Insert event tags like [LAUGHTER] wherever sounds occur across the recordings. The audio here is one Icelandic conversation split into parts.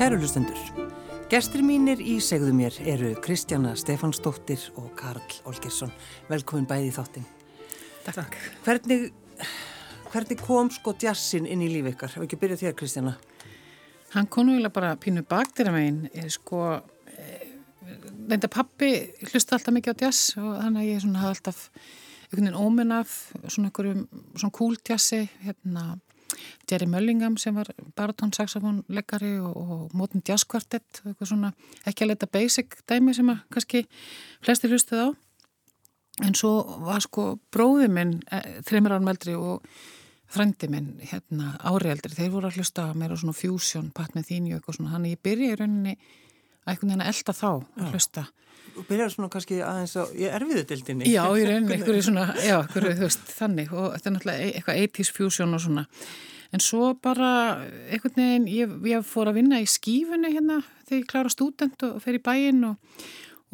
Kæru hlustendur, gestur mínir í segðu mér eru Kristjana Stefansdóttir og Karl Olgersson. Velkomin bæði í þáttin. Takk. Hvernig, hvernig kom sko djassin inn í lífi ykkar? Ef ekki byrja þér Kristjana. Hann konu vilja bara pínu baktir af megin, sko, reynda pappi hlusta alltaf mikið á djass og þannig að ég hafði alltaf einhvern veginn óminn af svona svona cool djassi, hérna Jerry Mullingham sem var baratónsaxofónleggari og, og mótin jazzkvartett og eitthvað svona ekki að leta basic dæmi sem að kannski flesti hlustið á. En svo var sko bróði minn e, þreymur árum eldri og frendi minn hérna árialdri þeir voru að hlusta mér á svona fusion pat þínu og eitthvað svona. Hann ég byrja í rauninni að einhvern veginn að elda þá að hlusta. Og byrjar svona kannski aðeins á, ég erfiði dildinni. Já, í rauninni, einhverju svona, já, einhverju, þú veist, þannig. Og þetta er náttúrulega e- eitthvað 80's fusion og svona. En svo bara, einhvern veginn, ég, ég fór að vinna í skífunni hérna þegar ég klára stúdent og fer í bæinn og,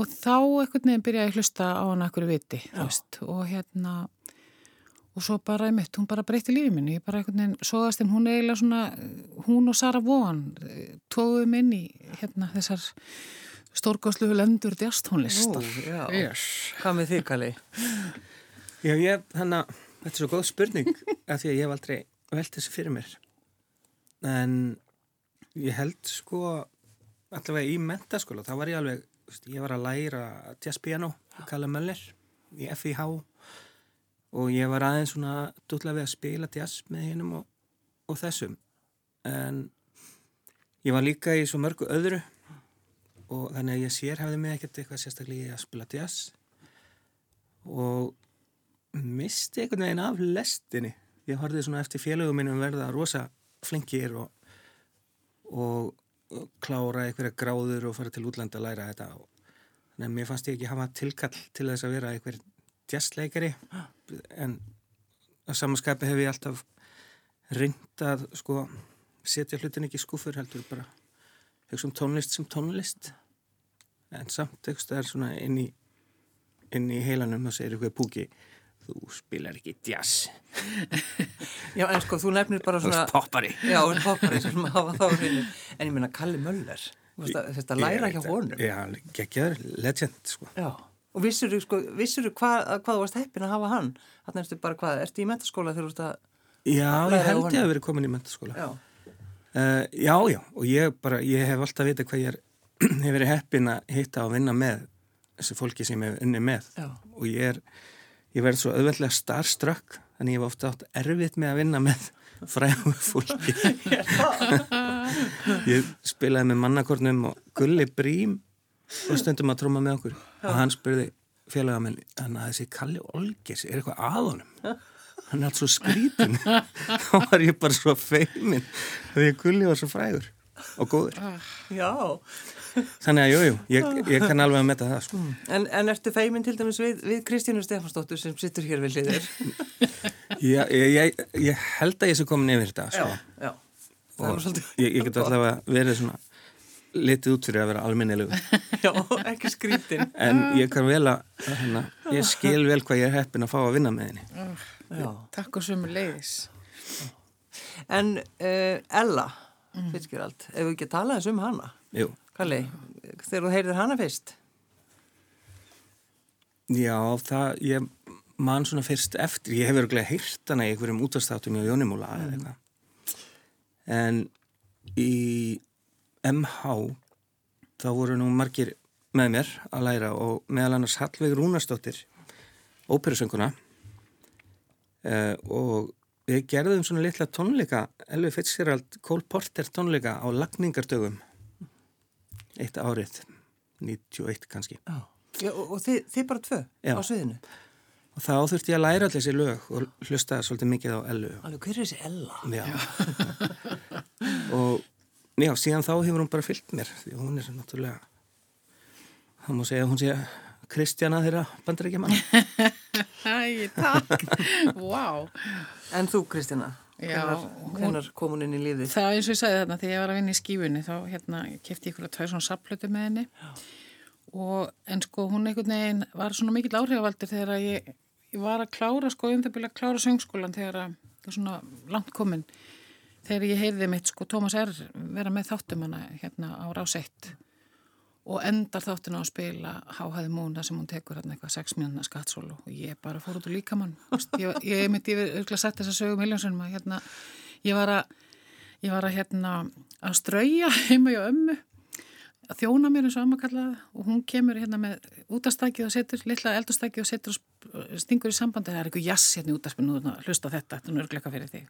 og þá einhvern veginn byrjaði að hlusta á hana einhverju viti, þú veist, og hérna, og svo bara, ég mitt, hún bara breytti lífið minni, ég bara einhvern veginn, svoðast en hún eiginlega svona, hún og Sara Vaughan tóðum inn í hérna þessar stórgóðsluhu lendur djastónlistar. Já, Yes. hvað með þig Kalli? Já, ég, þannig að þetta er svo góð spurning [LAUGHS] af því að ég hef aldrei velt þessu fyrir mér en ég held sko allavega í mentaskóla, þá var ég alveg ég var að læra jazzpiano Kalle Möller í FIH og ég var aðeins svona dútlega við að spila jazz með hinnum og, og þessum. En ég var líka í svo mörgu öðru. Og þannig að ég sér hefði mig ekkert eitthvað sérstaklega í að spila jazz og misti einhvern veginn af lestinni. Ég horfði svona eftir félögum minnum verða rosa flinkir og, og, og klára einhverja gráður og fara til útlanda að læra þetta og þannig að mér fannst ég ekki hafa tilkall til þess að vera einhver jazzleikari en að samanskapi hef ég alltaf reyndað sko setja hlutin ekki í skúfur heldur bara hugsa um tónlist sem tónlist en samt eitthvað er svona inn í inn í heilanum og segir eitthvað púki þú spilar ekki jazz Já, en sko, þú nefnir bara þú svona... ert poppari Já, þú ert poppari. En ég meina Kalli Möller, þú þetta læra hjá honum. Já, geggjaður, legend sko. Já, og vissur þú sko, hvað, hvað þú varst heppin að hafa hann? Þannig ertu bara hvað, ertu í metaskóla þegar þú veist að... Já, ég held ég að vera komin í mentaskóla Já, uh, Já, já, og ég bara ég hef alltaf vitað hvað ég er [CLEARS THROAT] hef verið heppin að hitta og vinna með þessu fólki sem ég hef unni með. Já, og ég er ég verð svo auðveldlega starströkk þannig ég hef ofta átt erfitt með að vinna með [LAUGHS] fræðu fólki. [LAUGHS] [LAUGHS] Ég spilaði með mannakornum og Gulli Brím og stundum að tróma með okkur og hann spurði félaga minn þannig að þessi Kalli Olgers er eitthvað að honum hann er allt svo skrítin [LAUGHS] þá var ég bara svo feimin því að Gulli var svo frægur og góður já. [LAUGHS] þannig að jújú, jú, ég, ég kann alveg að metta það sko. En, en ertu feimin til dæmis við, við Kristínu Stefansdóttur sem sittur hér við hliðir? [LAUGHS] ég, ég, ég, held að ég sé komin yfir þetta sko. já. Nú og ég, get allavega verið svona litið út fyrir að vera alminnilegu [LAUGHS] Já, ekki skrítin. en ég kann vel að hérna, ég skil vel hvað ég er heppin að fá að vinna með henni Já. Takk og sömu leiðis. En uh, Ella, mm. Fitzgerald, ef við ekki að tala eins um hana? Jú, Kalli, þegar þú heyrðir hana fyrst? já það ég man svona fyrst eftir ég hef örgulega heyrt hana í einhverjum útastátum í Jónimúla eða eitthvað en í MH þá voru nú margir með mér að læra og meðal annars Hallveig Rúnarsdóttir óperusönguna uh, og við gerðum svona litla tónleika Elvi Fitzgerald Cole Porter tónleika á lagningartögum eitt árið 91 kannski Já. Já, og, þið, þið bara tvö Já. á sviðinu? og þá þurfti ég að læra allir þessi lög og hlusta svolítið mikið á Elvu Alveg, hver er þessi Ella? já. [LAUGHS] og já, síðan þá hefur hún bara fyllt mér því hún er náttúrulega það má segja að hún sé Kristjana þeirra bandarækjaman [LAUGHS] Æ, takk. Vá. En þú? Já, hún- hvenar kom hún inn í lífið? Það er eins og ég sagði þarna, þegar ég var að vinna í skífunni þá hérna kefti ég ykkur að tvæða svona sapplötu með henni og en sko hún einhvern veginn var svona mikill áhrifavaldur þegar ég, ég var að klára sko um það byrja að klára söngskólan þegar að það var svona langt komin þegar ég heyrði mitt sko Tómas R. vera með þáttum hana hérna á ráseitt og endar þáttina á að spila Háhæði Múna sem hún tekur hérna eitthvað 6 mínuna skattsólu og ég bara fór út úr líkamann ég, ég myndi yfir sagt þess að sögu miljónsunum að hérna ég var að ég var að hérna að strauja [LAUGHS] heima hjá ömmu að þjóna mér eins og amma kallaði og hún kemur hérna með útastækið og setur litla eldustækið og setur og stingur í sambandi það er eitthvað jass hérna í útaspinu hlusta þetta, þetta er nörgleika fyrir þig.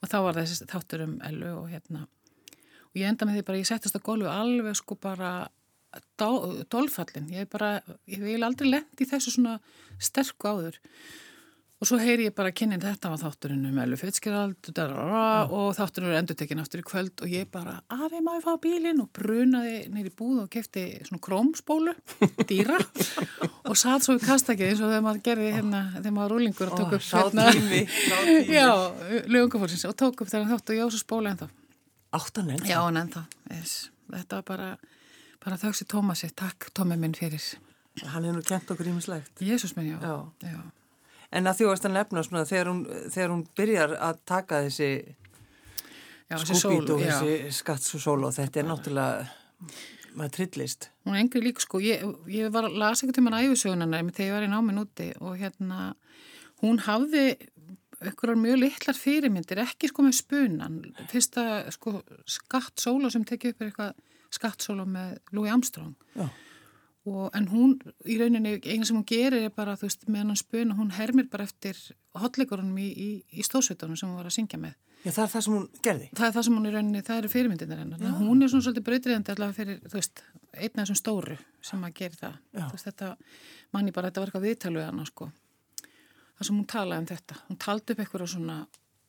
Og þá var þessi þáttur um elu og hérna og ég enda með því bara, ég settast á gólu alveg sko bara dólfallin, ég bara, ég vil aldrei lendi þessu svona sterku áður og svo heyri ég bara kynnin þetta var þátturinn um Elvi Fitzgerald og þátturinn eru endur tekinn aftur í kvöld og ég bara, aðeins maður fá bílinn? og brunaði neyri búð og kefti svona krómsbólu, [LAUGHS] dýra og satt svo í kastakið eins og þegar maður gerði hérna, þegar maður rúlingur [LAUGHS] og tók upp hérna, já, lögungafólksins og tók upp þegar þátt og já, svo spóla ennþá. Áttan ennþá? Já, en ennþá, yes. þetta var bara bara þauksi Tómasi, takk Tómi minn fyrir. Hann er nú kent okkur ímislegt Jésús minn, já, já. já. En að þjóðast að nefna svona þegar hún, þegar hún byrjar að taka þessi skúbít og þessi skatts og sól og þetta er náttúrulega maður trillist. Hún er engri líka sko, ég, ég var að lasa eitthvað til mann æfisögunarna þegar ég var í náminn úti og hérna hún hafði ykkurar mjög litlar fyrirmyndir, ekki sko með spunan, fyrsta sko skattsóla sem tekið upp er eitthvað skattsóla með Louis Armstrong. Já. Og, en hún, í rauninni, eina sem hún gerir er bara, þú veist, með hann spuna, hún hermir bara eftir hotleikurunum í, í, í stóðsveitunum sem hún var að syngja með. Já, það er það sem hún gerði. Það er það sem hún í rauninni, það eru fyrirmyndirnir hennar. Já. Hún er svona svolítið breytriðandi allavega fyrir, þú veist, einn af þessum stóru sem að gera það. Já. Þú veist, þetta, manni bara, þetta var eitthvað viðtalu við hana, sko. Það sem hún talaði um þetta. Hún taldi upp eitthvað svona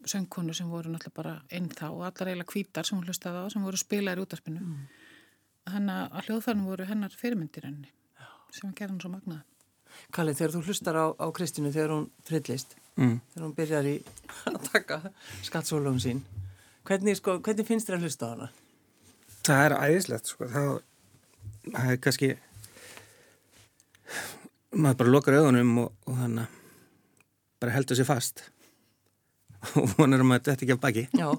söngkonu sem voru náttúrulega bara inn þá og allar eiginlega kvítar sem hún hlustaði á, sem voru spilaðir út af spinu. Mm hennar að hljóðfærnum voru hennar fyrirmyndir henni Já. sem hann gerði hann svo magnaði. Kalli, þegar þú hlustar á, á Kristínu þegar hún frillist, mm. þegar hún byrjar í [LAUGHS] að taka skattsólum sín, hvernig, sko, hvernig finnst þér að hlusta á hana? Það er æðislegt, sko. Það, það er kannski, maður bara lokar auðunum og, og þannig bara heldur sér fast [LAUGHS] og vonar um að þetta ekki af baki. Já.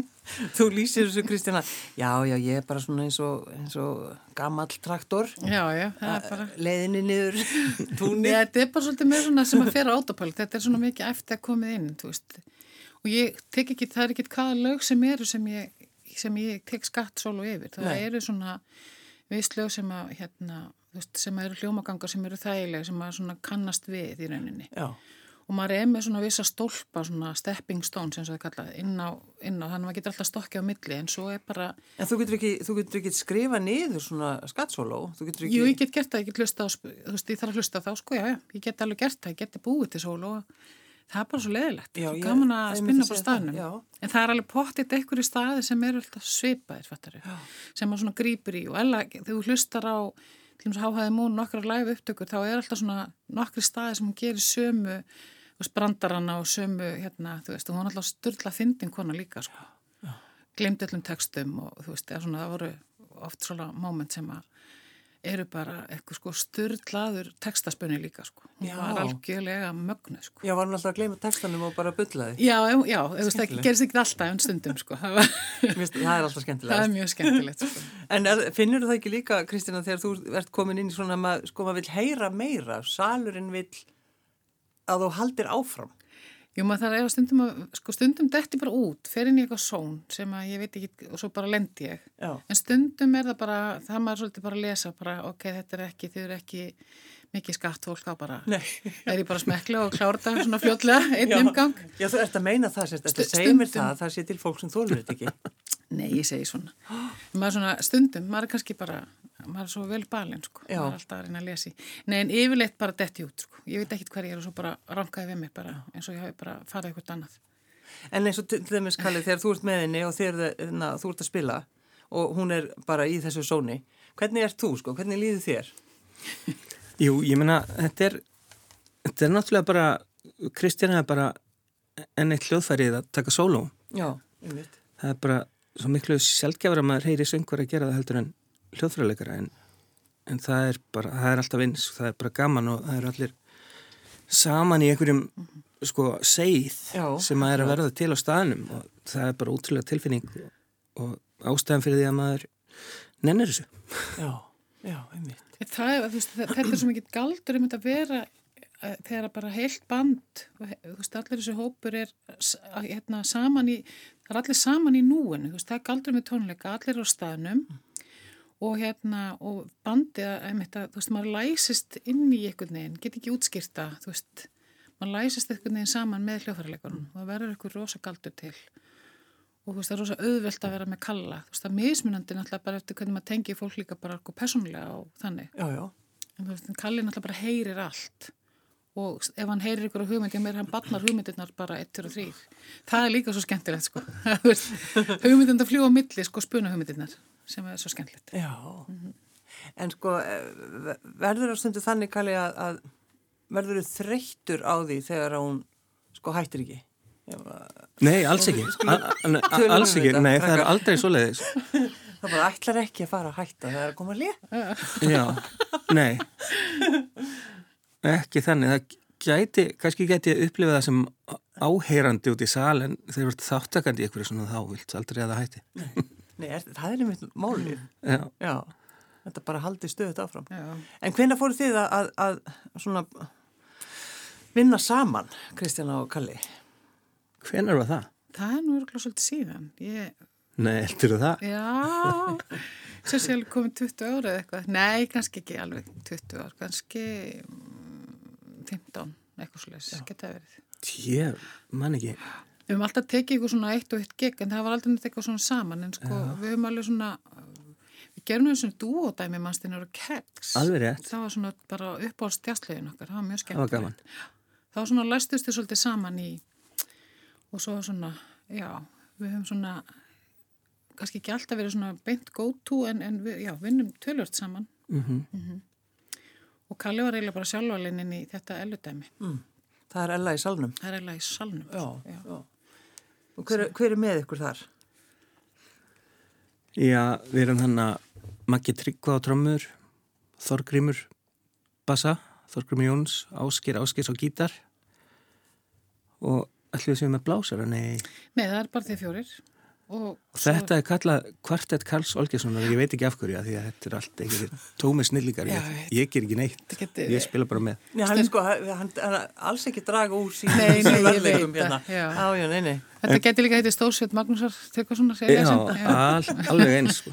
[LAUGHS] Þú lýsir þessu Kristjana, já, já, ég er bara svona eins og, eins og gammal traktor. Já, já, það er bara... Leðinni niður [LAUGHS] túnni. Já, þetta er bara svolítið með svona sem að fera átapöld, þetta er svona mikið eftir að komið inn. Og ég tek ekki, það er ekki hvaða lög sem eru sem ég, sem ég tek skatt solo yfir. Það Nei. eru svona viss lög sem að, hérna, þú veist, sem eru hljómagangar sem eru þægilega, sem að svona kannast við í rauninni. Já og maður er með svona vissa stólpa, svona stepping stones eins og það kallaði, inn á, inn á þannig að maður getur alltaf stokkið á milli en svo er bara En þú getur ekki, þú getur ekki skrifa niður svona skattsóló? Ekki... Jú, ég get gert það, ég get hlusta á þú veist, ég þarf að hlusta á þá, sko, já, já, ég get alveg gert það, ég geti búið til sóló það er bara svo leðilegt, svo gaman að spinna på staðnum, en það er alveg pottitt einhverju staði sem eru alltaf svipaðir fattari, sem maður svona grýpur í og ella, þegar þú hlustar á til og með háhaði mún nokkra live upptökur þá er alltaf svona nokkri staði sem hún gerir sömu brandarana og sömu hérna, þú veist, og hún er alltaf störla fyndin kona líka, sko. Glemdi öllum textum og þú veist, það voru oft svona móment sem að eru bara eitthvað sko störlaður textaspunni líka sko. Hún já. var algjörlega mögnu sko. Já, var hún alltaf að gleyma textanum og bara byllaði? Já, já, það gerist ekki alltaf en stundum sko. Það, var... það er alltaf skemmtilegt. Það er mjög skemmtilegt sko. [LAUGHS] En er, finnur það ekki líka, Kristina, þegar þú ert komin inn í svona, sko maður vil heyra meira salurinn vil að þú haldir áfram Jú, maður þarf að stundum að, sko stundum detti bara út, fer inn í eitthvað són sem að ég veit ekki og svo bara lendi ég. Já. En stundum er það bara, það maður svolítið bara að lesa bara, ok, þetta er ekki, þau eru ekki mikið skatt fólk á bara. Nei. Það er ég bara smekla og klárta svona fljóðlega, [LAUGHS] einn umgang. Já, þú ert að meina það sérst, þetta segir mér það, það sé til fólk sem þólur þetta ekki. [GASPS] Nei, ég segi svona. Maður svona stundum, maður er kannski bara maður er svo vel balinn sko, Já. maður er alltaf að reyna að lesi Nei en yfirleitt bara detti út sko, ég veit ekkit hver ég er og svo bara rankaði við mig bara eins og ég hafi bara farið eitthvað annað. En eins og til dæmis Kalli þegar þú ert með henni og þegar na, þú ert að spila og hún er bara í þessu sóni hvernig ert þú sko, hvernig líður þér? [LAUGHS] Jú, ég menna þetta er, þetta er náttúrulega bara Kristjana er bara enn eitt hljóðfærið að taka sóló. Já, einmitt. Það er bara svo miklu sjálfgefur að maður heyri söngur að gera það heldur en hljóðfræðleikara en, en það er bara, það er alltaf eins og það er bara gaman og það er allir saman í einhverjum sko seið Já. sem að er að verða til á staðnum og það er bara útrúlega tilfinning og, og ástæðan fyrir því að maður nennir þessu. Já, já, einmitt. Það er, veist, þetta er svo mikið galdur um þetta að vera þegar bara heilt band og veist, allir þessu hópur er hérna, saman í það er allir saman í núin veist, það er galdur með tónleika, allir á staðnum. Mm og hérna og bandið að þú veist maður læsist inn í einhvern veginn, get ekki útskýrta þú veist, maður læsist einhvern veginn saman með hljóðfærarleikunum mm. og það verður einhver rosa galdur til. Og þú veist það er rosa auðvelt að vera með kalla. Þú veist það er mismunandi náttúrulega bara eftir hvernig maður tengi fólk líka bara okkur personlega og þannig. Já, já. en þú veist kallin náttúrulega bara heyrir allt. Og ef hann heyrir ykkur á hugmyndi mér hann barnar hugmyndirnar bara 1 og 3 það er líka svo skemmtilegt sko. [LAUGHS] Hugmyndin að fljúa milli sko spuna hugmyndirnar sem er svo skemmtilegt. Já, mm -hmm. en sko eh, verður á stundu þannig kalli að, að verður þau þreyttur á því þegar hún sko hættir ekki? Nei, alls ekki. Alls ekki, nei það er aldrei svo leiðis [LAUGHS] Það bara ætlar ekki að fara að hætta það er að koma að lið Já, nei. Ekki þannig, það gæti kannski gæti að upplifa það sem áheyrandi út í sal en þeir verður þáttakandi ykkur svona þá vilt aldrei að það hætti. Nei Nei, er, það er einmitt málið. Já. Já. Þetta bara haldi stöðut áfram. Já. En hvena fóru þið að, að, að svona vinna saman, Kristjana og Kalli? Hvenar var það? Það er nú örgulega svolítið síðan. Ég... Nei, heldur það? Já, svo séu komið 20 ára eða eitthvað. Nei, kannski ekki alveg 20 ára, kannski 15, mm, eitthvað slúðis, geta verið. Ég man ekki. Við höfum alltaf tekið eitthvað svona eitt og eitt gegn en það var aldrei eitthvað svona saman en sko ja. við höfum alveg svona við gerum við svona dúodæmi mannstinn og keks. Alveg rétt. Það var svona bara uppáhaldstjastlegin okkar, það var mjög skemmt. Það var gaman. Það var svona læstust þið svolítið saman í og svo svona, já, við höfum svona kannski ekki alltaf verið svona beint go to en, en við, já, vinnum tölvört saman mm -hmm. Mm -hmm. og Kalli var eiginlega bara sjálfvalinn í þetta elludæmi. Mm. Það er Ella í salnum? Það er Ella í salnum. Já, já. Og hver, hver er með ykkur þar? Já, við erum þannig að Maggi Tryggva á trömmur, Þorgrymur bassa, Þorgrymur Jóns, Áskir, Áskirs á gítar og ætlum við sem við með blásara, nei? Nei, það er bara því fjórir. Og, og þetta svo... er kallað kvartett Karls Olgesson og ég veit ekki af hverju að því að þetta er allt eitthvað tómið snillíkar, ég, ég ger ekki neitt. Geti, ég spila bara með. Nei, hann er sko, hann er alls ekki draga úr sín Nei, nei, ég veit hérna. Á, já, nei, nei. Þetta getur líka heitið Stórsveit Magnúsar svona, Já, all, alveg eins sko.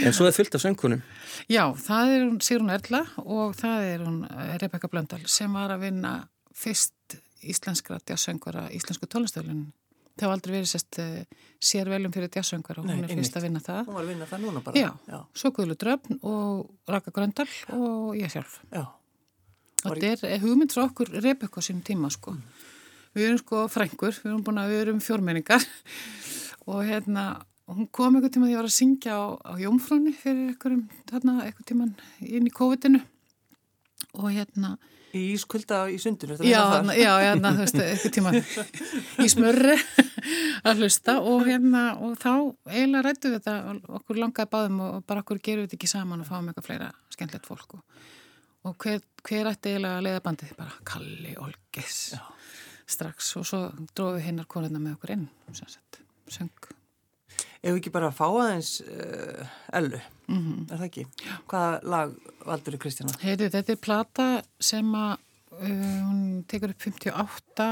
En svo er fullt af söngkunum Já, það er hún Sigrun Erla og það er hún eh, Rebecca Blöndal sem var að vinna fyrst íslenskra djásöngvara íslensku tólastöflunum það hafa aldrei verið sérst uh, sér veljum fyrir djassöngar og Nei, hún er fyrst að vinna það. Hún var að vinna það núna bara. Já, Já. svo Guðlu Dröfn og Raka Gröndal og ég sjálf. Já. Og þetta er hugmynd frá okkur Rebekka sínum tíma sko. Mm. Við erum sko frængur, við erum búin að við erum fjórmenningar [LAUGHS] og hérna hún kom einhvern tíma því að ég var að syngja á, á Jómfróni fyrir einhverjum þarna einhvern tíman inn í COVID-inu og hérna Í ískulda í sundinu? Já, já, já, þú veist, eitthvað tíma í smörri [LAUGHS] að hlusta og hérna, og þá eiginlega rættu við þetta, okkur langaði báðum og bara okkur gerum við þetta ekki saman og fáum eitthvað fleira skemmtilegt fólk og, og hver, hver ætti eiginlega að leiða bandið? Bara Kalli Olges já. strax og svo dróðum við hinnar konuna með okkur inn, sem sagt, söng Ef við ekki bara fá aðeins uh, ellu, mm -hmm. er það ekki? Hvaða lag valdur þið Kristjana? Heyrðu, þetta er plata sem að uh, hún tekur upp 58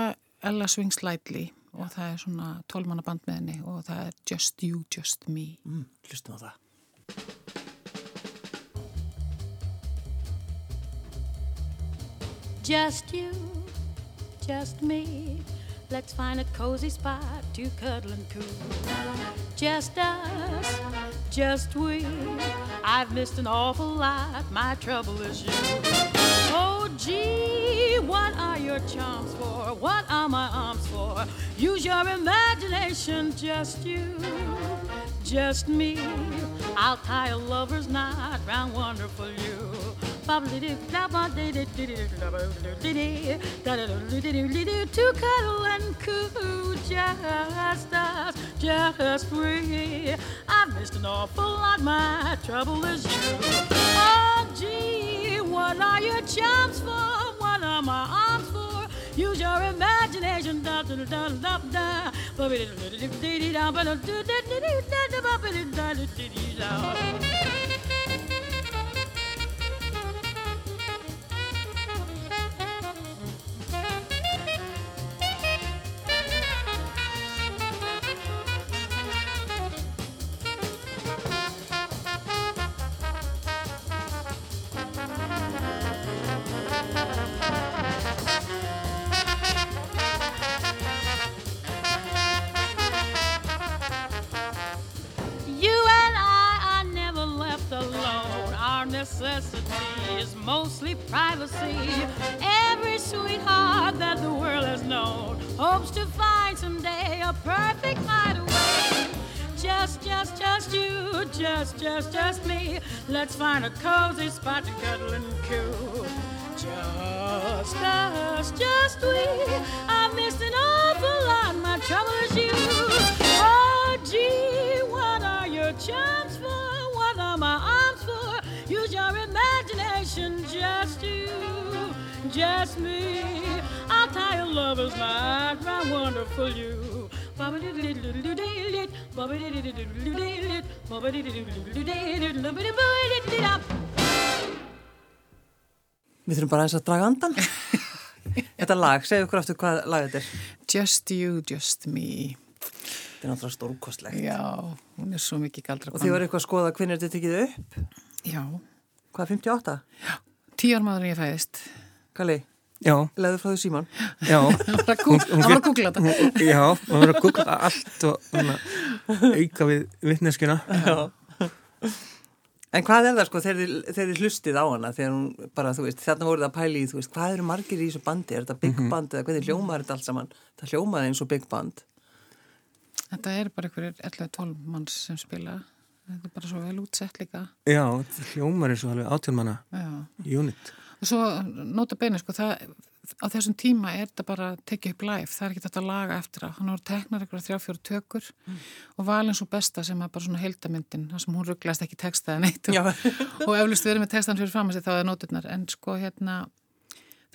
Ella Swings Lightly og það er svona tólmanna band með henni og það er Just You, Just Me. Mm, hlustum á það. Just you, just me Let's find a cozy spot to cuddle and cool. Just us, just we. I've missed an awful lot. My trouble is you. Oh, gee, what are your charms for? What are my arms for? Use your imagination, just you, just me. I'll tie a lover's knot round wonderful you to cuddle and coo just us, just free. I've missed an awful lot, my trouble is you. Oh, gee, what are your charms for? What are my arms for? Use your imagination. necessity is mostly privacy. Every sweetheart that the world has known hopes to find someday a perfect hideaway. Just, just, just you, just, just, just me. Let's find a cozy spot to cuddle and coo. Just us, just we. I've missed an awful lot. My trouble is you. Oh, gee, what are your charms for? Imagination, just you, just me. I'll tie a lover's knot round wonderful you. Við þurfum bara eins að draga andan. Þetta lag, segðu okkur aftur hvað lag þetta er. Just you, just me. Þetta er náttúrulega stórkostlegt. Já, hún er svo mikið galdra. Og þið var eitthvað að skoða hvernig þetta tekið upp? Já. Hvað, 58? Já, tíu ára maður en ég fæðist. Kalli? Já. Leður frá því síman? Já. [LAUGHS] Það var að googla þetta. Já, það var að googla allt og hana, auka við vittneskuna. Já. En hvað er það sko þegar þið hlustið á hana þegar hún bara, þú veist, þarna voruð að pæli í, þú veist, hvað eru margir í þessu bandi? Er þetta big mm -hmm. band eða hvernig hljómaður þetta allt saman? Það hljómaði eins og big band. Þetta er bara einhverjir 11-12 manns sem spila. Þetta er bara svo vel útsett líka. Já, hljómar er svo alveg átjálmanna unit. Og svo nota beina, sko, það, á þessum tíma er þetta bara tekið upp live. Það er ekki þetta að laga eftir það. Hann voru teknar eitthvað þrjáfjóru tökur mm. og valin svo besta sem er bara svona heldamyndin, þar sem hún rugglaðist ekki textaði neitt og, og eflust verið með textan fyrir fram að sig þá er nóturnar. En sko hérna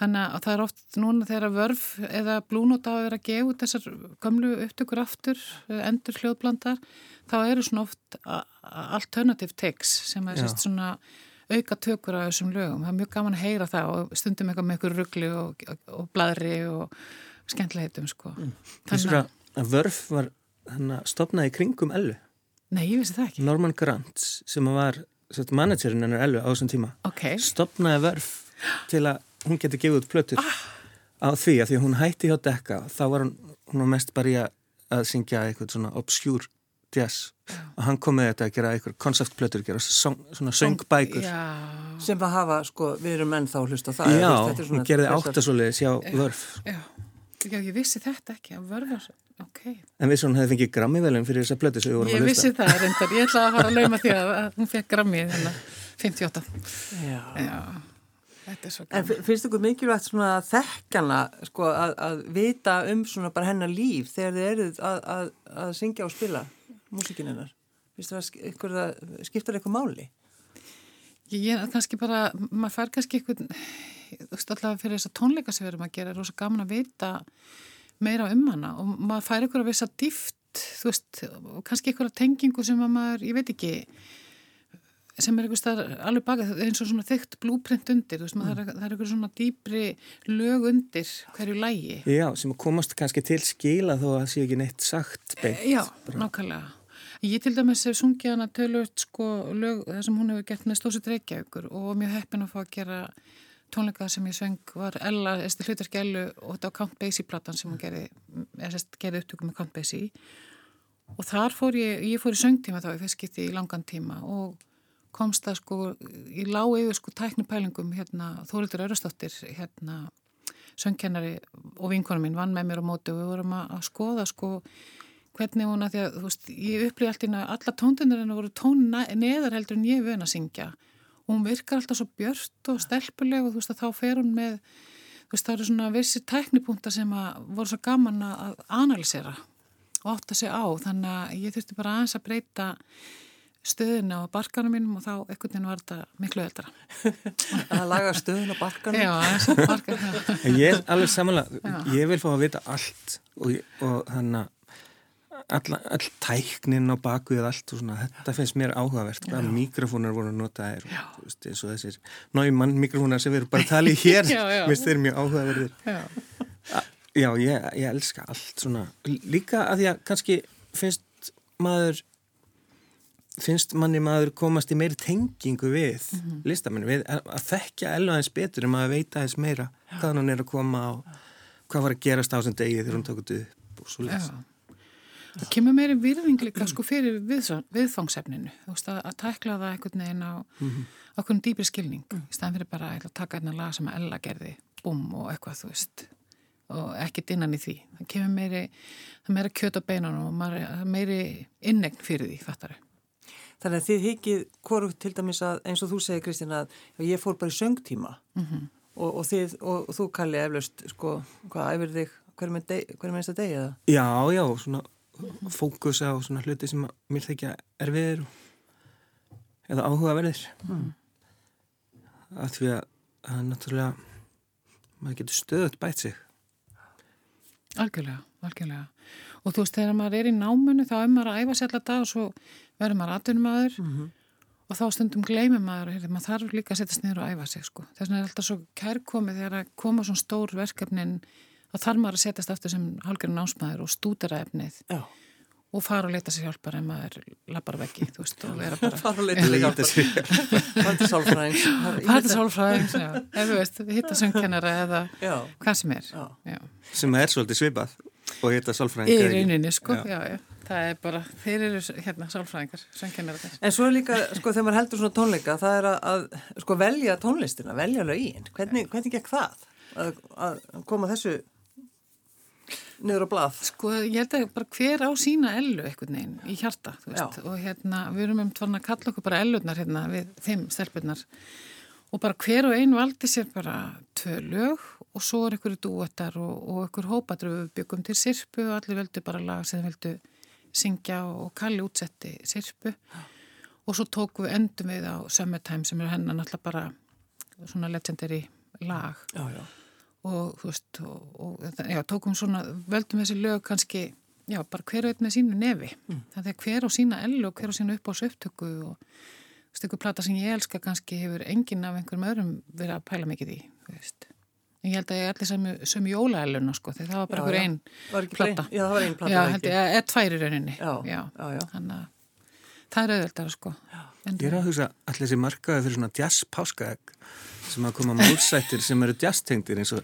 Þannig að það er oft núna þegar að vörf eða blúnóta að vera að gefa þessar gamlu upptökur aftur, endur hljóðblandar, þá eru svona oft alternative takes sem er svona auka tökur á þessum lögum. Það er mjög gaman að heyra það og stundum eitthvað með eitthvað ruggli og, og, og bladri og skemmtleitum sko. Mm. Þessur að, að vörf var stopnaði kringum Ellu. Nei, ég vissi það ekki. Norman Grant sem var managerinn hennar Ellu á þessum tíma. Okay. Stopnaði vörf til að hún geti gefið út plötur ah. á því að því hún hætti hjá Dekka þá var hún, hún var mest bara í að, að syngja eitthvað svona obskjúr jazz Já. og hann kom með þetta að gera eitthvað konceptplötur, gera song, svona söngbækur sem að hafa, sko, við erum ennþá hlust á það Já, hún gerði áttasóliðis hjá Vörf Já, Já ég vissi þetta ekki að Vörf Okay. En vissi hún hefði fengið Grammy-velum fyrir þessa blötu sem við vorum ég hlusta? Vissi það reyndar, ég ætlaði að fara að lauma því að hún fekk þennan 58 Já, Já. En finnst ykkur mikilvægt svona þekkjana sko að, að vita um svona bara hennar líf þegar þið eruð að, að, að syngja og spila músikin hennar? Finnst það að skipta eitthvað máli? Ég er kannski bara, maður fær kannski eitthvað, þú veist alltaf fyrir þessa tónleika sem við erum að gera, er rosa gaman að vita meira um hana og maður fær ykkur að vissa dýft, þú veist, kannski ykkur að tengingu sem að maður, ég veit ekki sem er eitthvað alveg baka eins og svona þygt blúprint undir veist, mm. það, er, er eitthvað svona dýbri lög undir hverju lægi Já, sem komast kannski til skila þó að það sé ekki neitt sagt beint Já, nákvæmlega. Ég til dæmis hef sungið hana tölvöld sko lög það sem hún hefur gert með stósið reykjaukur og mjög heppin að fá að gera tónleika sem ég söng var Ella, eftir hlutarki Ellu og þetta á Count Basie platan sem hún gerði, gerði upptökum með Count Basie. Og þar fór ég, ég fór í söngtíma þá í fyrst getið í langan tíma og komst það sko í lág yfir sko tæknipælingum hérna Þórildur Örastóttir hérna söngkennari og vinkonum mín vann með mér á móti og við vorum að, að skoða sko hvernig hún að því að þú veist ég upplýði alltaf inn að alla tóndunarinn voru tón neðar heldur en ég vöna að syngja. Og hún virkar alltaf svo björnt og stelpuleg og þú veist að þá fer hún með þú veist það eru svona vissi tæknipunta sem að voru svo gaman að analysera og átta sig á. Þannig að ég þurfti bara aðeins að breyta stöðin á barkanum mínum og þá ekkert veginn var þetta miklu öldra. [LAUGHS] að laga stöðin á barkanum? Já, barkanum. [LAUGHS] Ég er alveg samanlega, ég vil fá að vita allt og, og þannig að all, all tæknin á bakuðið allt og svona, þetta finnst mér áhugavert að mikrofónar voru notaðir eins og þessir nájumann mikrofónar sem við erum bara að tala í hér [LAUGHS] minnst þeir mjög áhugaverðir. Já, já ég, ég elska allt svona, líka að því að kannski finnst maður finnst manni maður komast í meiri tengingu við mm -hmm. listamennu, við að þekkja elva eins betur en maður veita eins meira hvaðan hann er að koma og hvað var að gerast á þessum degi þegar hún tók þetta upp og svo lesa Það kemur meiri virðing líka sko fyrir við, viðfangsefninu, þú veist að, að tækla það einhvern veginn á mm -hmm. okkur dýpri skilning, mm. í staðan fyrir bara að taka einhvern lag sem að Ella gerði, bum og eitthvað þú veist og ekkert innan í því. Það kemur meiri, það meiri kjöt á beinunum og meiri innegn fyrir því, fattari. Þannig að þið hikið hvoru til dæmis að eins og þú segir Kristín að ég fór bara í söngtíma mm -hmm. og, og, þið, og, og þú kalli eflaust sko, hvað æfir þig, hverjum er minnst að degja það? Já, já, svona fókusa á svona hluti sem mér þykja erfiðir eða áhugaverðir mm. að því að það er náttúrulega maður getur stöðut bætt sig Algjörlega, algjörlega og þú veist þegar maður er í námunu þá er maður að æfa sér alltaf dag og svo verður maður aðtunum aður mm -hmm. og þá stundum gleymir maður að maður þarf líka að setjast niður og æfa sig sko. þess vegna er alltaf svo kærkomið þegar að koma svona stór verkefnin þá þarf maður að setjast aftur sem hálfgerðin ásmaður og stúdera efnið Já. og fara og leta sér hjálpar en maður lappar vekki, þú veist, og vera bara [LAUGHS] fara og leta sér hjálpar Farti [LAUGHS] sálfræðings Farti sálfræðings, já, ef þú veist hitta söngkennara eða já. hvað sem er já. sem er svolítið svipað og hitta sálfræðingar í rauninni, sko, já, já Það er bara, þeir eru hérna sálfræðingar, En svo líka, sko, þegar maður heldur svona tónleika, það er að, að sko, velja tónlistina, velja lögin. Hvernig, hvernig gekk það? Að, að koma þessu niður á blað? Sko ég held að bara hver á sína ellu einhvern veginn í hjarta og hérna við erum um tvarn að kalla okkur bara ellunar hérna við þeim stelpunar og bara hver og einn valdi sér bara tvö lög og svo er einhverju dúetar og, og hópadur við byggum til sirpu og allir veldu bara lag sem veldu syngja og kalli útsetti sirpu og svo tókum við endum við á Summertime sem er hennan alltaf bara svona legendary lag. Já já. Og þú veist og, og já, tókum svona, völdum þessi lög kannski, já, bara hver veit með sínu nefi, mm. þannig að hver á sína ellu og hver á sína uppáðs upptöku og þú veist, einhver plata sem ég elska kannski hefur enginn af einhverjum öðrum verið að pæla mikið í, en ég held að ég er allir sami, sami jólaelluna sko, því það var bara einhver einn plata. Já, það var einn plata Já, held ég, eða tvær í rauninni. Já, já, já Þannig að það er auðvöldar sko. Ég er að hugsa allir þessi markaði fyrir svona jazz páskaegg sem að koma málsættir sem eru jazztengtir eins og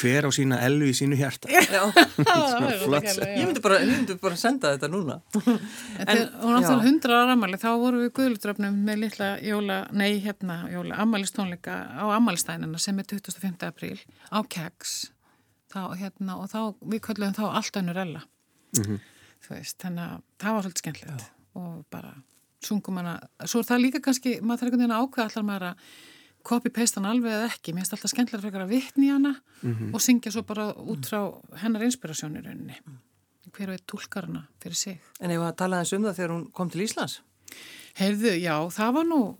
hver á sína ellu í sínu hjarta. [LAUGHS] Ég myndi bara, bara senda þetta núna. En, og náttúrulega hundra ára ammali þá voru við guðlutröfnum með litla jóla, nei hérna jóla, ammalistónleika á ammalistænina sem er 25. apríl á Keggs hérna, og þá, við köllum þá allt önnur ella. Mm -hmm. veist, þannig að það var svolítið skemmtilegt og bara sungum hana, svo er það líka kannski maður þarf einhvern veginn að ákveða allar maður að copy-paste hann alveg eða ekki, mér finnst alltaf skemmtilega frekar að vitni hana mm -hmm. og syngja svo bara út frá hennar inspirasjónir rauninni. Hver veit tólkar hana fyrir sig. En ef að tala eins um það þegar hún kom til Íslands? Heyrðu, já, það var nú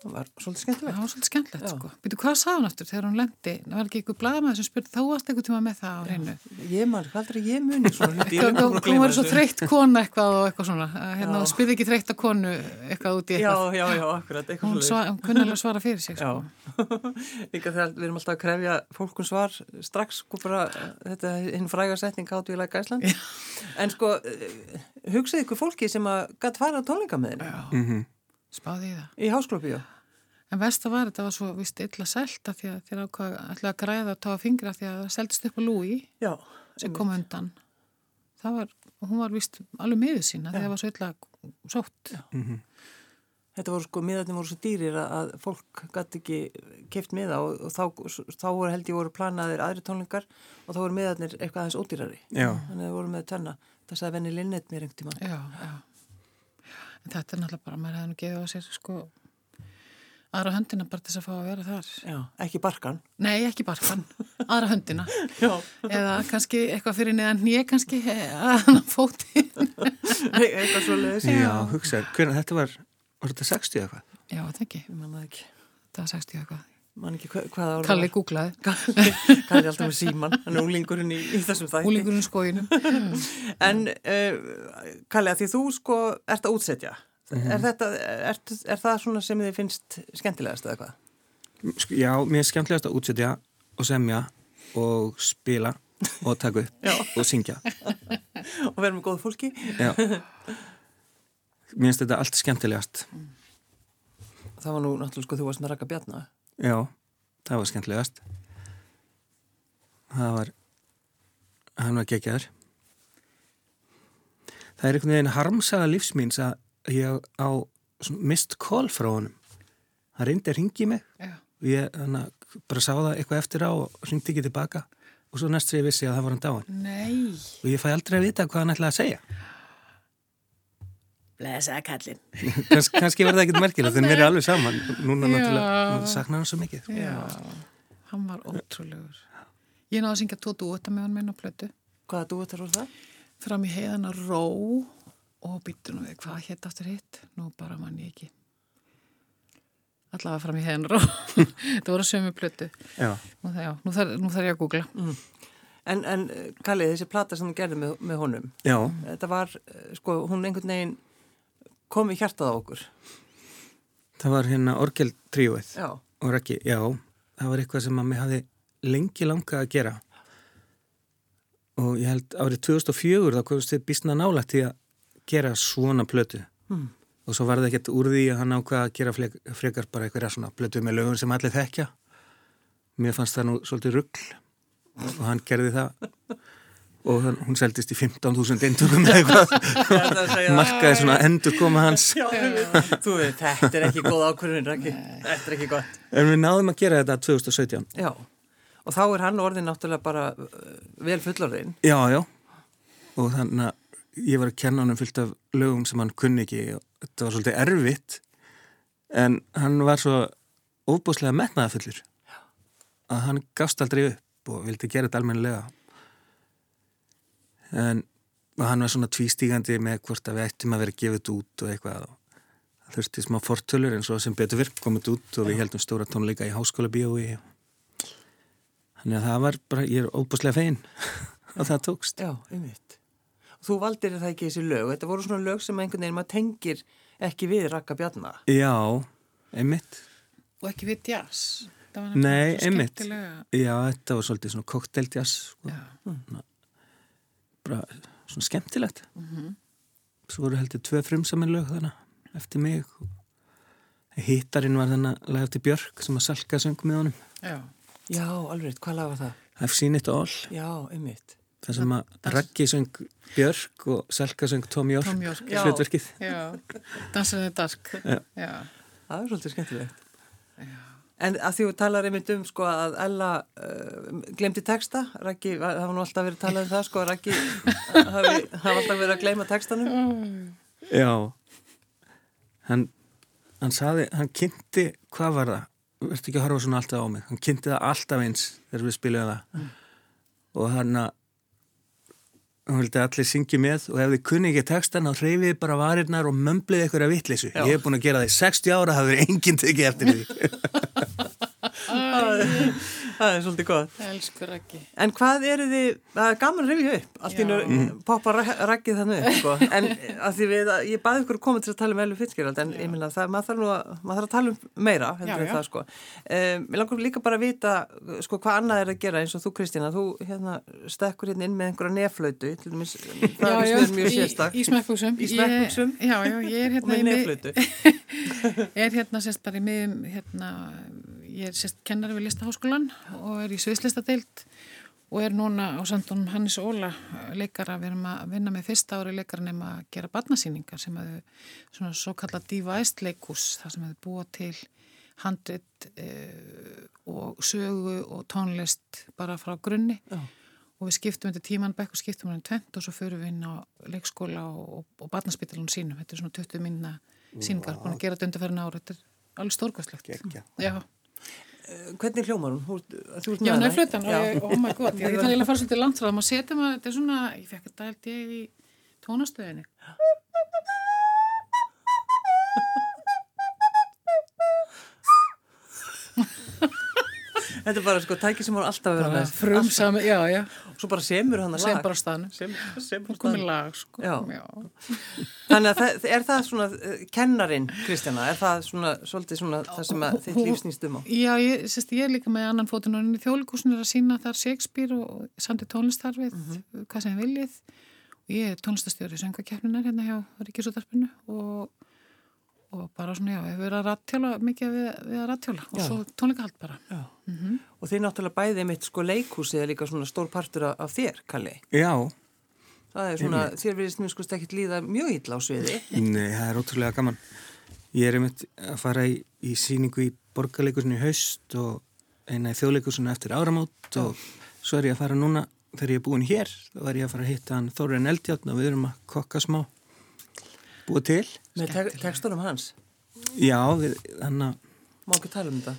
Það var svolítið skemmtilegt. Það var svolítið skemmtilegt, Já. sko. Býtu, hvað sá hann aftur þegar hún lendi? Það var ekki einhver blaðmaður sem spurði, þá varst eitthvað tíma með það á reynu. Ég man, hvað er ég muni? Þú [LAUGHS] var svo þreytt kona eitthvað og eitthvað svona. Hérna, spyrði ekki þreytt að konu eitthvað út í eitthvað. Já, já, já, akkurat. Hún, sva, hún kunni alveg svara fyrir sig, [LAUGHS] sko. [LAUGHS] Líka þegar við erum alltaf að krefja fólkun svar strax, sko bara, þetta er hinn fræga setning áttu í læka Ísland. En sko, eh, hugsaðu ykkur fólki sem að gæti fara á tónleika með henni. Spáði í það. Í hásklubíu. En vest að var þetta var svo vist illa selta því að þér ákvaði að græða að tafa fingra því að það seldist upp á lúi Já, sem kom undan. Það var, hún var vist alveg miður sína því að það var svo illa sótt. Mm -hmm. Þetta voru sko, miðarnir voru svo dýrir að fólk gæti ekki keift miða og, og þá, þá voru held ég voru planaðir aðri tónlingar og þá voru miðarnir eitthvað aðeins ódýrari. Já. Þannig að það voru með tönna. Það sagði venni Linnet mér einhvern tíma. Já, já. En þetta er náttúrulega bara, maður hefði nú gefið á sér sko aðra höndina bara til þess að fá að vera þar. Já, ekki barkan. Nei, ekki barkan, [LAUGHS] aðra höndina. Já. Eða kannski eitthvað fyrir niðan nýja kannski aðra fótinn. [LAUGHS] eitthvað svo leiðis. Já, hugsa, hvernig þetta var var þetta 60 eitthvað? Já, það ekki. Ég man það ekki. Það var 60 eitthvað. Man ekki hva, hvað ára Kalli googlaði. [LAUGHS] Kalli alltaf með síman, hann er úlingurinn í, í þessum þætti. Úlingurinn skóinu. [LAUGHS] en uh, Kalli, að því þú sko ert að útsetja, mm -hmm. er, þetta, er, er það svona sem þið finnst skemmtilegast eða hvað? Sko, já, mér er skemmtilegast að útsetja og semja og spila og taka upp [LAUGHS] og syngja. og vera með góð fólki. Já. Mér finnst þetta allt skemmtilegast. Það var nú náttúrulega sko þú varst með Raka Bjarnar. Já, það var skemmtilegast. Það var, hann var gegjaður. Það er einhvern veginn harmsaga lífsmýns að ég á mist kól frá honum. Það reyndi að ringi mig Já. og ég bara sá það eitthvað eftir á og ringdi ekki tilbaka og svo næst sem ég vissi að það var hann dáin. Nei. Og ég fæ aldrei að vita hvað hann ætlaði að segja. Blesaða kallin. Kans, kannski verða ekkert merkilegt en við erum alveg saman. Núna náttúrulega saknar hann svo mikið. Já, hann var ótrúlegur. Ég náði að syngja tótu úta með hann minn á plötu. Hvaða dúetar voru það? Fram í heiðana ró og býttu nú við hvað hétt aftur hitt. Nú bara mann ég ekki. Allavega fram í heiðana ró. [LAUGHS] það voru sömu plötu. Já. Nú, já, þarf, ég að googla. Mm. En, en Kalli, þessi plata sem þú gerði með, með honum, Já. þetta var, sko, hún einhvern veginn kom í hjartað á okkur. Það var hérna Orgel tríóið Já. og Raki, já, það var eitthvað sem að mig hafi lengi langað að gera og ég held árið 2004 þá komst þið bísna nálægt til að gera svona plötu Mm. og svo var það ekkert úr því að hann ákvaða að gera flek, frekar bara eitthvað svona plötu með lögun sem allir þekkja mér fannst það nú svolítið ruggl og hann gerði það [LAUGHS] og hann, hún seldist í 15.000 eintökum eða eitthvað. [LAUGHS] [LAUGHS] Markaði svona endur koma hans. Já, þú veit, þetta er ekki góð ákvörðun, Raki, þetta er ekki gott. en við náðum að gera þetta 2017 Já, og þá er hann orðin náttúrulega bara uh, vel fullorðin. Já, já. Og þannig að ég var að kenna hann um fullt af lögum sem hann kunni ekki og þetta var svolítið erfitt. En hann var svo óbúslega metnaðafullur að hann gafst aldrei upp og vildi gera þetta almennilega en hann var svona tvístígandi með hvort að við ættum að vera gefið út og eitthvað og það þurfti smá fortölur en svo sem betur virk komið út og við heldum stóra tónleika í háskóla bíói þannig að það var bara, ég er óbúslega fegin og [LAUGHS] það tókst Já, einmitt. Og þú valdir það ekki þessi lög, þetta voru svona lög sem einhvern veginn maður tengir ekki við Raka Bjarnar. Já, einmitt Og ekki við jazz. Það var Nei, einmitt. Já, þetta var svolítið svona kokteildjas sko. Já. bara svona skemmtilegt Mhm. Svo voru heldur tvö frumsamin lög þannig eftir mig Hittarinn var þannig að laga eftir Björk sem að salka söng með honum Já. Já, alveg, hvað lag var það? I've seen it all Já, einmitt. Það sem að Raggi söng Björk og Selka söng Tom York, Tom York, já. hlutverkið Já. Dansaði dark. Já. Já. Það er svolítið skemmtilegt. En að því þú talar einmitt um sko að Ella uh, glemdi texta, Raggi, það var nú alltaf verið að tala um það sko, Raggi hafi, alltaf verið að gleyma textanum. Já Hann, hann saði, hann kynnti hvað var það? Verður ekki að horfa svona alltaf á mig Hann kynnti það alltaf eins þegar við spilum það og hann að hann vildi að allir syngja með og ef þið kunni ekki textan þá hreyfið þið bara varirnar og mömblið eitthvað að vitleysu. Já. Ég hef búin að gera það í 60 ára það verið enginn tekið eftir því. [LAUGHS] [LAUGHS] Það er svolítið gott. Elskur ekki. En hvað eru þið, það er gaman að rifja upp, allt í Já. nú poppa raggið þannig upp, sko. [LAUGHS] En að því við, ég baði ykkur að koma til að tala um Elu Fitzgerald, en ég minna það, maður þarf nú að, maður þarf að tala um meira, heldur Já, en já. það, sko. Um, ég langar líka bara að vita, sko, hvað annað er að gera eins og þú, Kristína, þú, hérna, stekkur hérna inn með einhverja dæmis, það er stöður mjög sérstak. Í, í smekkbuxum? Já, já, ég er hérna [LAUGHS] er hérna hérna, ég er sérst kennari við listaháskólan og er í sviðslistadeild og er núna á samtunum Hannes Óla leikara, við erum að vinna með fyrsta ári leikara nema að gera barnasýningar sem að svona svo kalla devised leikus, það sem hefur búa til handrit uh, og sögu og tónlist bara frá grunni. Já. og við skiptum þetta tíman bekk og skiptum hann tvent og svo förum við inn á leikskóla og, og, og barnaspítalun sínum, þetta er svona 20 minna síningar, búin að gera þetta undarferðin ára þetta er alveg stórkvæslegt. Já, Eh, hvernig hljómar hún? Þú ert með það? Já, hún er flutan og ég, oh my god, [LAUGHS] ég er þannig að fara svolítið langt frá það, maður setja maður, þetta er svona, ég fekk þetta held ég í tónastöðinni. Þetta er bara sko tæki sem hún alltaf verður með. Frumsam, já, já. Svo bara semur hann að lag. Sem bara stannu. Sem, sem sko. Þannig að það, er það svona, uh, kennarin, Kristjana, er það svona, svona það sem þitt líf snýst um á? Já, ég, sérst, ég er líka með annan fótun og þjóðlíkusin er að sína þar Shakespeare og samt í tónlistarfið, mm -hmm. hvað sem viljið. Og ég er tónlistastjóri í söngakefninar hérna hjá Ríkisútarpinu og og bara svona, já, við erum að rattjóla mikið við, við að rattjóla og svo tónleikahald bara. Mm -hmm. Og þið náttúrulega bæðið mitt sko leikhúsið er líka svona stór partur af, af þér, Kalli. Já. Það er svona, þér verðist mjög sko ekki líða mjög illa á sviði. Nei, það er ótrúlega gaman. Ég er einmitt að fara í, í síningu í borgarleikusinu í haust og eina í þjóðleikusinu eftir áramót já. og svo er ég að fara núna, þegar ég er búin hér, þá er ég að fara að hitta hann Þóriðan Eldjáttn og við erum að kokka smá búið til. Með te tekstunum hans? Já, þannig að... Má ekki tala um þetta?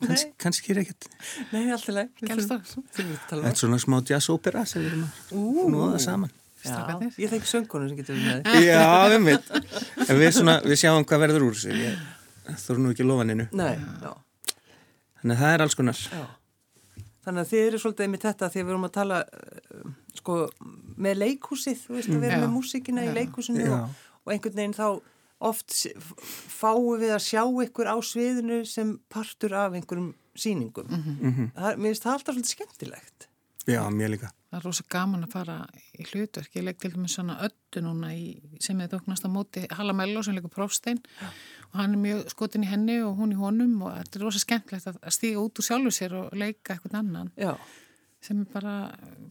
[LAUGHS] Kans, kannski er ekkert... Nei, alltaf leið. Þetta er svona smá jazz-ópera sem við erum að nóða saman. Já, ég þekki söngkonu sem getur við með. Já, við mitt. En við, svona, við sjáum hvað verður úr sig. Þú eru nú ekki lofaninu. Þannig að það er alls konar. Já. Þannig að þið eru svolítið með þetta því að við erum að tala sko, með leikhúsið, þú veist að við erum með músikina í leikhúsinu og, og einhvern veginn þá oft fáum við að sjá ykkur á sviðinu sem partur af einhverjum síningum. Mm -hmm. það, mér finnst það alltaf svolítið skemmtilegt. Já, mér líka. Það er rosa gaman að fara í hlutverk. Ég legg til dæmis svona öllu núna í, sem er þóknast á móti Halla Mello sem leikur Prófstein og hann er mjög skotin í henni og hún í honum og þetta er rosa skemmtilegt að stíga út úr sjálfu sér og leika eitthvað annan. Já sem er bara,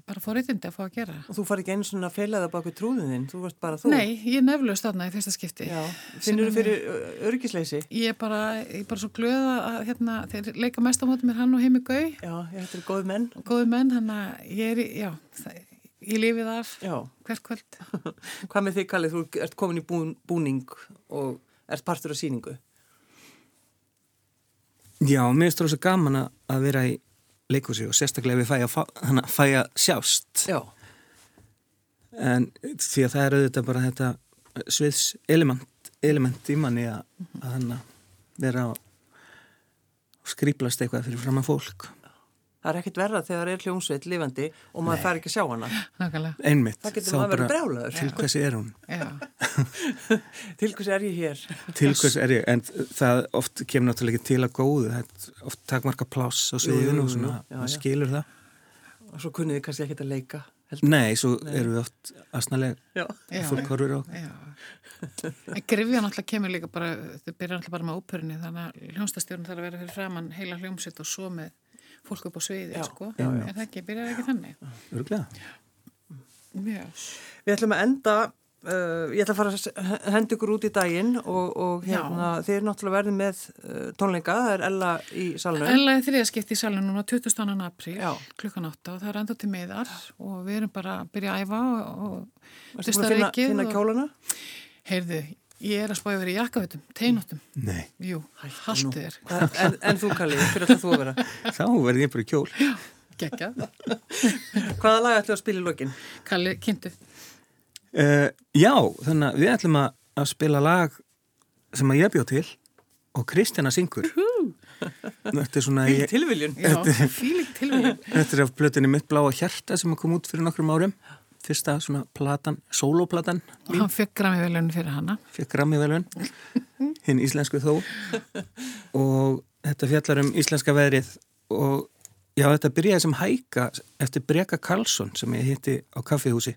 bara fóriðindi að fá að gera. Og þú fari ekki einu svona að feila það baka trúðin þú varst bara þú? Nei, ég er nefnlaust þarna í fyrsta skipti. Já, finnur þú fyrir örgisleysi? Ég er bara, ég er bara svo glöða að hérna, þeir leika mest á mótum er hann og heimi Gau. Já, ég hættir góð menn. Góð menn, hann að ég er, já, það, ég lifi þar hvert kvöld. [LAUGHS] Hvað með þig Kallið, þú ert komin í bún, búning og ert partur af síningu? Já, mér finnst það svo gaman að vera í leikúsi og sérstaklega við fæ að, fæ að sjást Já. en því að það er auðvitað bara þetta sviðs element, element í manni að, að vera að skrýplast eitthvað fyrir fram að fólk Það er ekkit verða þegar það er hljómsveit lifandi og maður fær ekki að sjá hana. Nákvæmlega. Einmitt. Það getur maður að vera brjálaður. Til hversi er hún? [LAUGHS] til hversi er ég hér? til hversi er ég, en það oft kemur náttúrulega ekki til að góðu. Það er oft takmarka pláss á sviðinu og svona, maður skilur það. Og svo kunnið þið kannski ekki að leika. Heldur. Nei, svo Nei. eru við oft aðsnalega fólk horfur á. En grifja náttúrulega kemur líka bara, þau byrja náttúrulega bara með óperunni, þannig að hljómsdastjórn þarf að vera fyrir framann heila hljómsett og svo með fólk upp á sviði, já, sko. Já, já. Er það ekki? Byrjar ekki þannig? Örglega. Við ætlum að enda, uh, ég ætla að fara að henda ykkur út í daginn og, og hérna, þið er náttúrulega verðið með uh, tónleika, það er Ella í salunum. Ella er þriðaskipt í salunum núna 22. apríl, klukkan 8 og það er enda til meðar og við erum bara að byrja að æfa og, og að finna, finna kjóluna? Heyrðu, Ég er að spája að vera í jakkafutum, teinutum. Nei. Jú, haldið er. En, en þú Kalli, fyrir að þú að vera? Þá verði ég bara í kjól. Já, gegja. Hvaða lag ætlu að spila í lokin? Kalli, kynntu. Uh, já, þannig að við ætlum að spila lag sem að ég bjóð til og Kristjana syngur. Þetta er svona... Fílik tilviljun. Já, fílik tilviljun. Þetta er af blötunni Mitt bláa hjarta sem kom út fyrir nokkrum árum fyrsta svona platan, soloplatan og hann fekk grammivelun fyrir hanna fekk grammivelun hinn íslensku þó. Og þetta fjallar um íslenska veðrið. Og já þetta byrjaði sem hæka eftir Breka Karlsson sem ég hitti á kaffihúsi.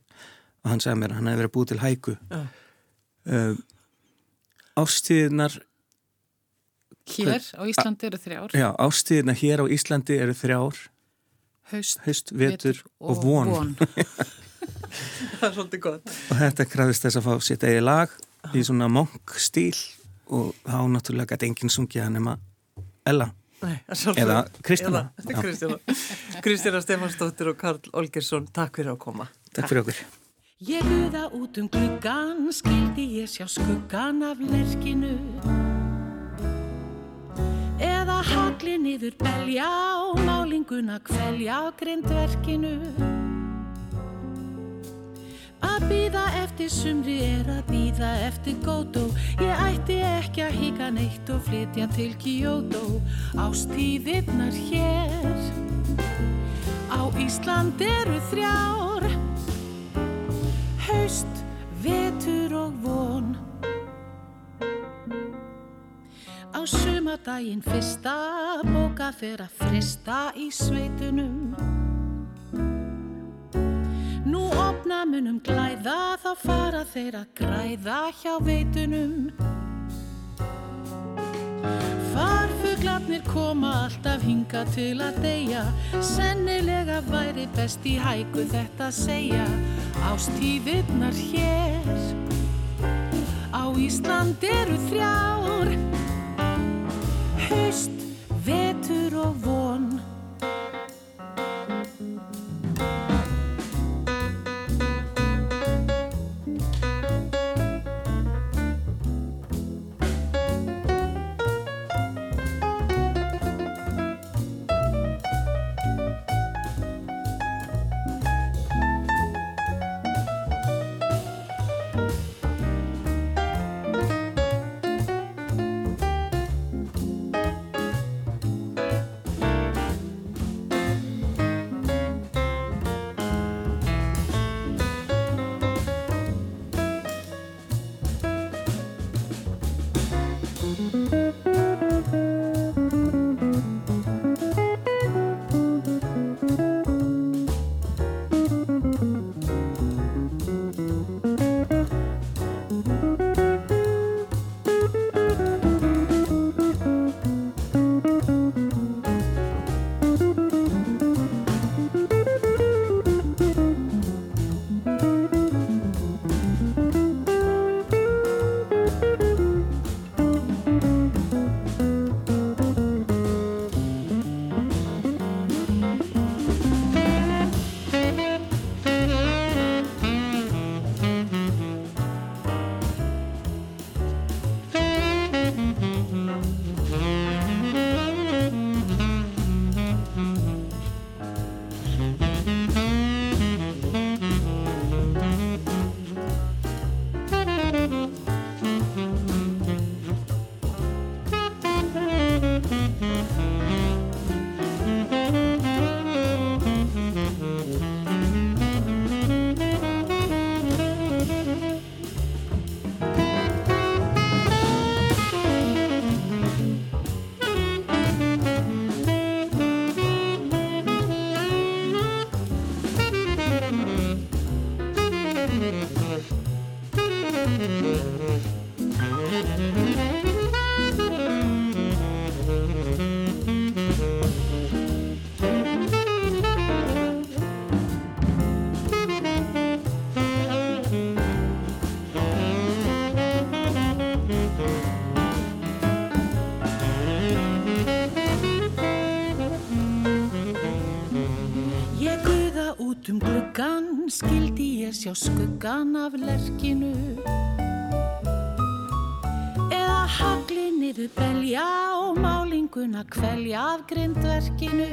Og hann sagði mér að hann hefði verið búið til hæku. Uh, uh, ástíðinar hér á Íslandi eru þrjár. Já ástíðinar hér á Íslandi eru þrjár haust, haust vetur, vetur og, og von, von. [LAUGHS] það er svolítið gott. Og þetta krafist þess að fá sitt eigi lag í svona monk stíl og þá náttúrulega gæti enginn sungja hann nema Ella. Nei, eða Kristjana Kristjana Stefansdóttir og Karl Olgersson takk fyrir að koma. Takk fyrir okkur. Ég buða út um gluggan skildi ég sjá skuggan af lerkinu hagli niður belja og málinguna kvelja grindverkinu. Að býða eftir sumri er að býða eftir gótó Ég ætti ekki að hika neitt og flytja til Kyoto. Ástíðirnar hér Á Ísland eru þrjár. Haust, vetur og von Á sumadaginn fyrsta bóka fyrir að frista í sveitunum. Nú opna munum glæða þá fara þeir að græða hjá veitunum. Farfuglarnir koma alltaf hinga til að deyja. Sennilega væri best í hæku þetta að segja. Ástíðirnar hér Á Ísland eru þrjár Haust, vetur og von Mm-hmm. Sjá skuggan af lerkinu. Eða hagli niður belja og málinguna kvelja af grindverkinu.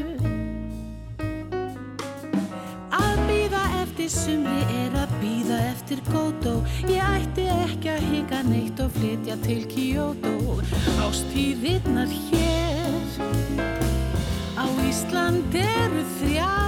Að býða eftir sumri er að býða eftir gótó Ég ætti ekki að hika neitt og flytja til Kyoto. Ástíðirnar hér Á Ísland eru þrjá